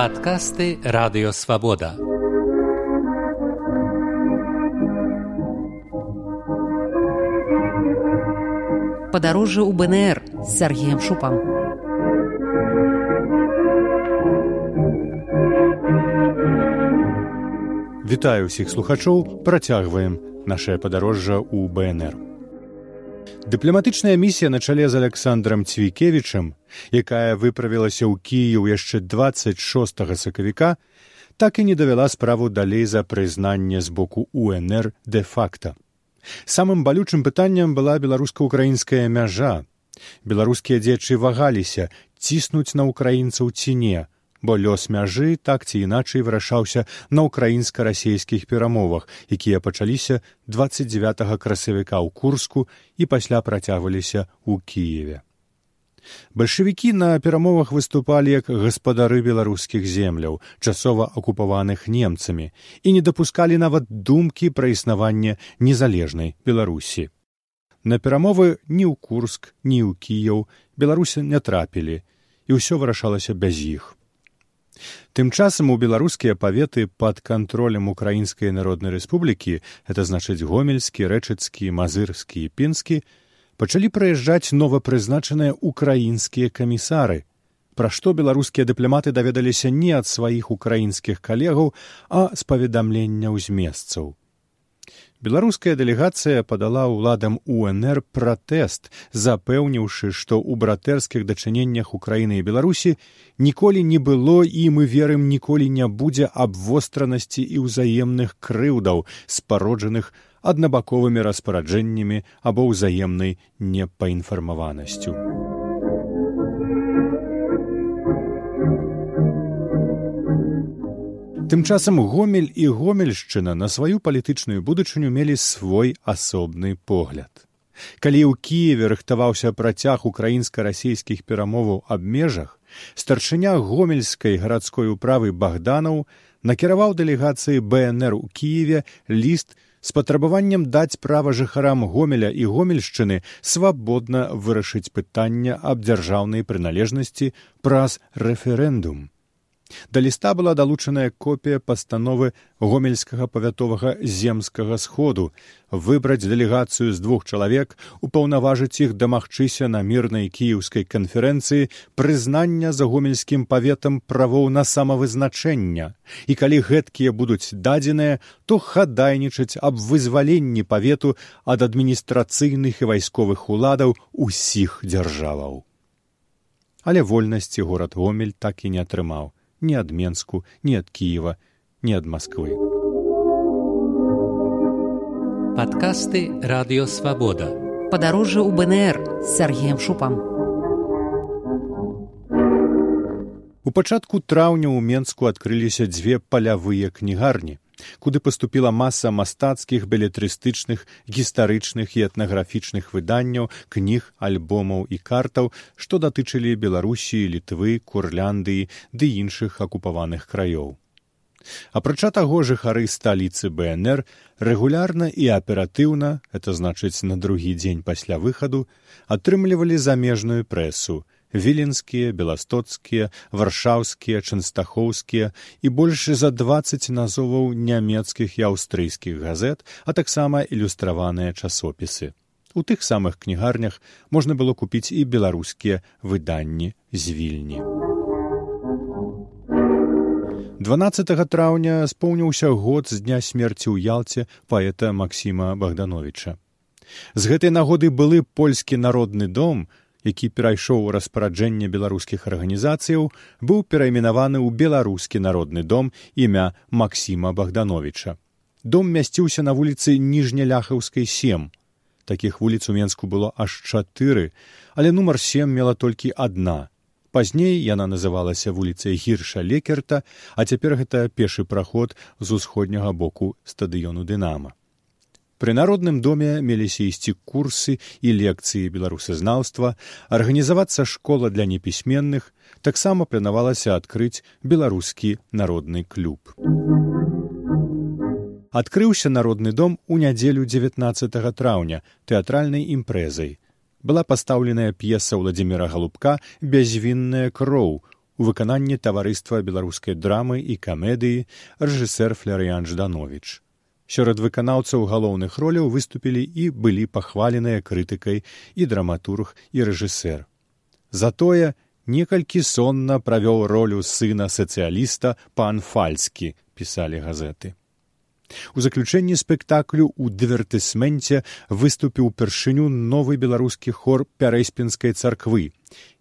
Падкасты радыёвабода. Падарожжа ў БНР з Сергеем Шупам. Вітаю ўсіх слухачоў, працягваем нашае падарожжа ў БНР. Дыпламатычная місія на чале з Александром Цвікевічам, якая выправілася ў Кіеў яшчэ 26 сакавіка, так і не давяла справу далей за прызнанне з боку УНР дэ-факта. Самым балючым пытанням была беларуска-украінская мяжа. Беларускія дзечы вагаліся ціснуць на ўкраінцаў ці не, бо лёс мяжы так ці іначай вырашаўся на ўкраінска-расійскіх перамовах, якія пачаліся 29 красавіка ў курску і пасля працягваліся ў кіеве. Бальшавікі на перамовах выступалі як гаспадары беларускіх земляў, часова акупаваных немцамі і не дапускалі нават думкі пра існаванне незалежнай беларусі. На перамовы ні ў курск, ні ў кіяў беларусы не трапілі і ўсё вырашалася без іх. Тым часам у беларускія паветы пад кантролем украінскай народнай рэспублікі это значыць гомельскі рэчыцкі мазырскі і пінскі пачалі прыязджаць новапрызначаныя украінскія камісары. Пра што беларускія дыпламаты даведаліся не ад сваіх украінскіх калегаў а з паведамлення з месцаў беларуская дэлегацыя падала ўладам унр пратэст запэўніўшы што ў братэрскіх дачыненнях украіны і беларусі ніколі не было і мы верым ніколі не будзе абвостранасці і ўзаемных крыўдаў спароджаных аднабаковымі распараджэннямі або ўзаемнай непаінфармаванасцю. Тым часам гомель і гомельшчына на сваю палітычную будучыню мелі свой асобны погляд. Калі ў Кіеве рыхтаваўся працяг украінска-расійскіх перамоваў аб межах, старшыня гомельскай гарадской управы Богданаў накіраваў дэлегацыі БНР у Кіеве ліст з патрабаваннем даць права жыхарам гомеля і гомельшчыны свабодна вырашыць пытання аб дзяржаўнай прыналежнасці праз рэферэндум. Да ліста была далучаная копія пастановы гомельскага павятовага земскага сходу. Выбраць дэлегацыю з двух чалавек упаўнаважыць іх дамагчыся на мірнай кіеўскай канферэнцыі прызнання за гомельскім паветам правоў на самавызначэння і калі гэткія будуць дадзеныя то хадайнічаць аб вызваленні павету ад адміністрацыйных і вайсковых уладаў усіх дзяржаваў. Але вольнасці горад гомель так і не атрымаў ни ад Менску, ни ад Киева, ни ад Москвы. Падкасты радыёвабода. Падарожжа ў БНР з Сергеем Шупам. У пачатку траўня ў Менску адкрыліся дзве палявыя кнігарні куды паступіла маса мастацкіх белетрыстычных гістарычных і этнаграфічных выданняў кніг альбомаў і картаў што датычылі беларусіі літвы курляндыі ды іншых акупаваных краёў. Апрача таго жыхары сталіцы бнр рэгулярна і аператыўна это значыць на другі дзень пасля выхаду атрымлівалі замежную прэсу віленскія беластоцкія варшаўскія чынстахоўскія і больш за двадцать назоваў нямецкіх і аўстрыйскіх газет а таксама ілюстраваныя часопісы. У тых самых кнігарнях можна было купіць і беларускія выданні з вільні. 12 траўня споўніўся год з дня смерці ў ялце паэта максіма богдановича з гэтай нагоды былы польскі народны дом які перайшоў у распараджэнне беларускіх арганізацыяў быў перайменаваны ў беларускі народны дом імя максіма богдановича. Дом мясціўся на вуліцы ніжняляхаўскай сем. Такіх вуліц у менску было аж чатыры але нумар сем мела толькі адна. Пазней яна называлася вуліцай гірша лекерта а цяпер гэта пешы праход з усходняга боку стадыёну дынама Пры народным доме меліся ісці курсы і лекцыі беларусазнаўства, арганізавацца школа для непісьменных, таксама планавалася адкрыць беларускі народны клуб. Адкрыўся народны дом у нядзелю 19 траўня тэатральнай імпрэзай. Была пастаўленая п'еса ўладзіміра галубка бязвінная кроў у выкананні таварыства беларускай драмы і камедыі рэжысэр флярыян жданович сярод выканаўцаў галоўных роляў выступілі і былі пахваленыя крытыкай і драматург і рэжысэр затое некалькі сонна правёў ролю сына сацыяліста пан фальскі пісалі газеты У заключэнні спектаклю ў дывертысменце выступіў упершыню новы беларускі хор пярэспінскай царквы,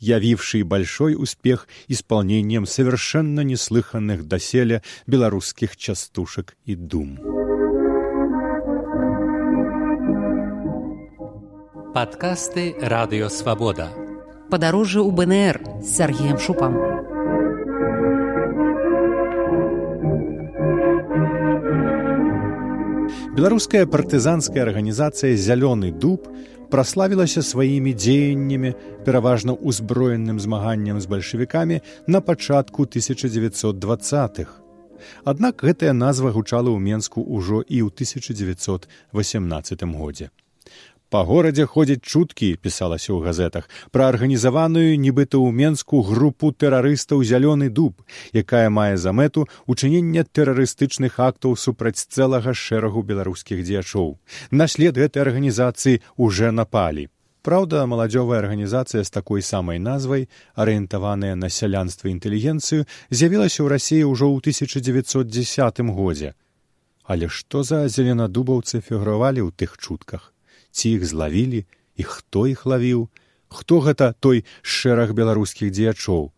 явивший большой успех исполнением совершенно неслыханных доселе белорусских частушек и дум. Подкасты «Радио Свобода». Подороже у БНР с Сергеем Шупом. беларуская партызанская арганізацыя зялёны дуб праславілася сваімі дзеяннямі пераважна ўзброеным змаганнем з бальшавікамі на пачатку 1920х аднак гэтая назва гучала ў менску ўжо і ў 1918 годзе Па горадзе ходзяць чуткі, пісалася ў газетах, пра арганізаваную нібыта ў менску групу тэрарыстаў зялёны дуб, якая мае за мэту учынення тэрарыстычных актаў супраць цэлага шэрагу беларускіх дзеячоў. Наслед гэтай арганізацыі уже напалі. Праўда, маладзёвая арганізацыя з такой самай назвай, арыентаваная на сялянства інтэлігенцыю, з'явілася ў рассіі ўжо ў 1910 годзе. Але што за зеленадубаўцы фігуравалі ў тых чутках? Ці іх злавілі і хто іх лавіў? Хто гэта той шэраг беларускіх дзеячоў?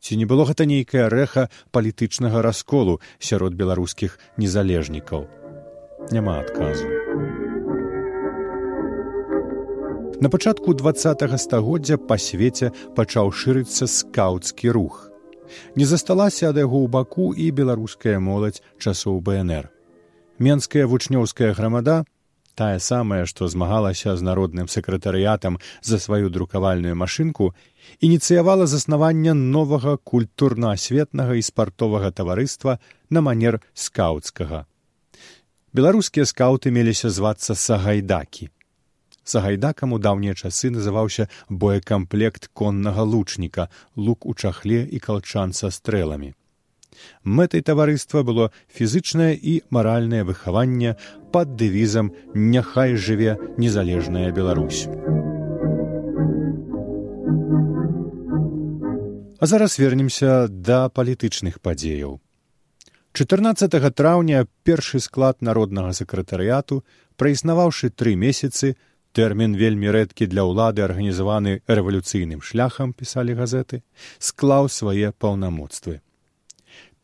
Ці не было гэта нейкае рэха палітычнага расколу сярод беларускіх незалежнікаў? Няма адказу. На пачатку два стагоддзя па свеце пачаў шырыцца скаўцкі рух. Не засталася ад яго ў баку і беларуская моладзь часоў бнр менская вучнёўская грамада тая самая, што змагалася з народным сакратарыятам за сваю друкавальную машынку, ініцыявала заснаванне новага культурна-асветнага і спартовага таварыства на манер скаўцкага. Беларускія скаўты меліся звацца сагайдакі. Сагайдакам у даўнія часы называўся боекамплект коннага лучніка, лук у чахле і калчан са стрэламі. Мэтай таварыства было фізычнае і маральнае выхаванне пад дэвізам няхай жыве незалежная Беларусь. А зараз вернемся да палітычных падзеяў. 14 траўня першы склад народнага сакратарыяту, праіснаваўшы тры месяцы, тэрмін вельмі рэдкі для ўлады арганізаваны рэвалюцыйным шляхам пісалі газеты, склаў свае паўнамоцтвы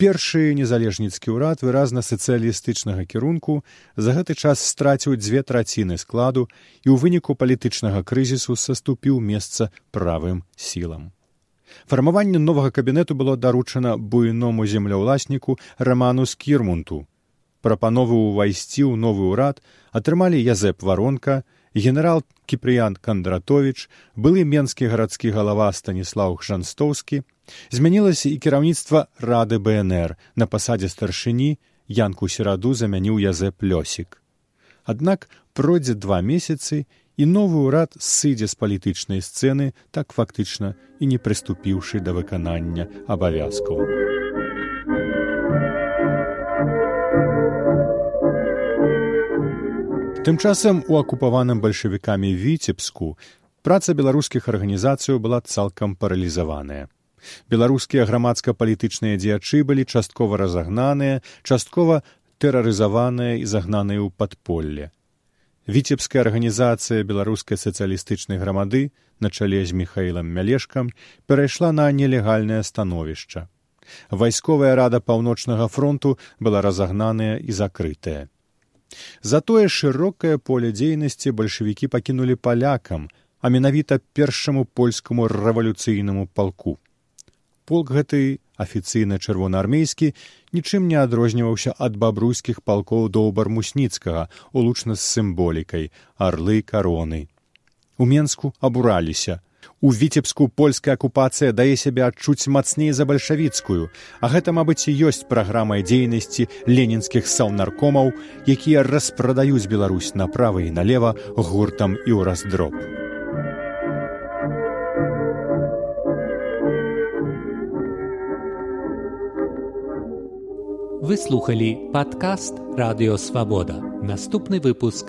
першы незалежніцкі ўрад выразна сацыялістычнага кірунку за гэты час страціў дзве траціны складу і ў выніку палітычнага крызісу саступіў месца правым сілам. Фармаванне новага кабінету было даручана буйному земляўласніку раману скірмунту. Прапанову ўвайсці ў новы ўрад атрымалі язэп варонка, генерал кіпрыян кандратович былы менскі гарадскі галава станіслав жанстоўскі змянілася і кіраўніцтва рады бнр на пасадзе старшыні янку сераду замяніў язэп лёсік аднак пройдзе два месяцы і новы ўрад сыдзе з палітычнай сцэны так фактычна і не прыступіўшы да выканання абавязкаў. Тым часам у акупаваным бальшавікамі віцебску праца беларускіх арганізацыяў была цалкам паралізаваная. Беларускія грамадска-палітычныя дзеячы былі часткова разагнаныя, часткова тэрарызаваныя і загнаныя ў падполле. Віцебская арганізацыя беларускай сацыялістычнай грамады на чале з михаілам мялешкам перайшла на нелегальнае становішча. Вайсковая рада паўночнага фронту была разагнаная і закрытая. Затое шырокае поле дзейнасці бальшавікі пакінулі палякам, а менавіта першаму польскаму рэвалюцыйнаму палку. Полк гэты афіцыйна чырвонаармейскі нічым не адрозніваўся ад бабруйскіх палкоў доўбар мусніцкага улучна з сімволікай арлы кароны. У менску абураліся У віцебску польская акупацыя дае сябе адчуць мацней за бальшавіцкую, а гэта, мабыць, і ёсць праграмай дзейнасці ленінскіх саўнаркомаў, якія распрадаюць Беларусь направа і налева гуртам і ў раздроб. Выслухалі падкаст радыёвабода. Наступны выпуск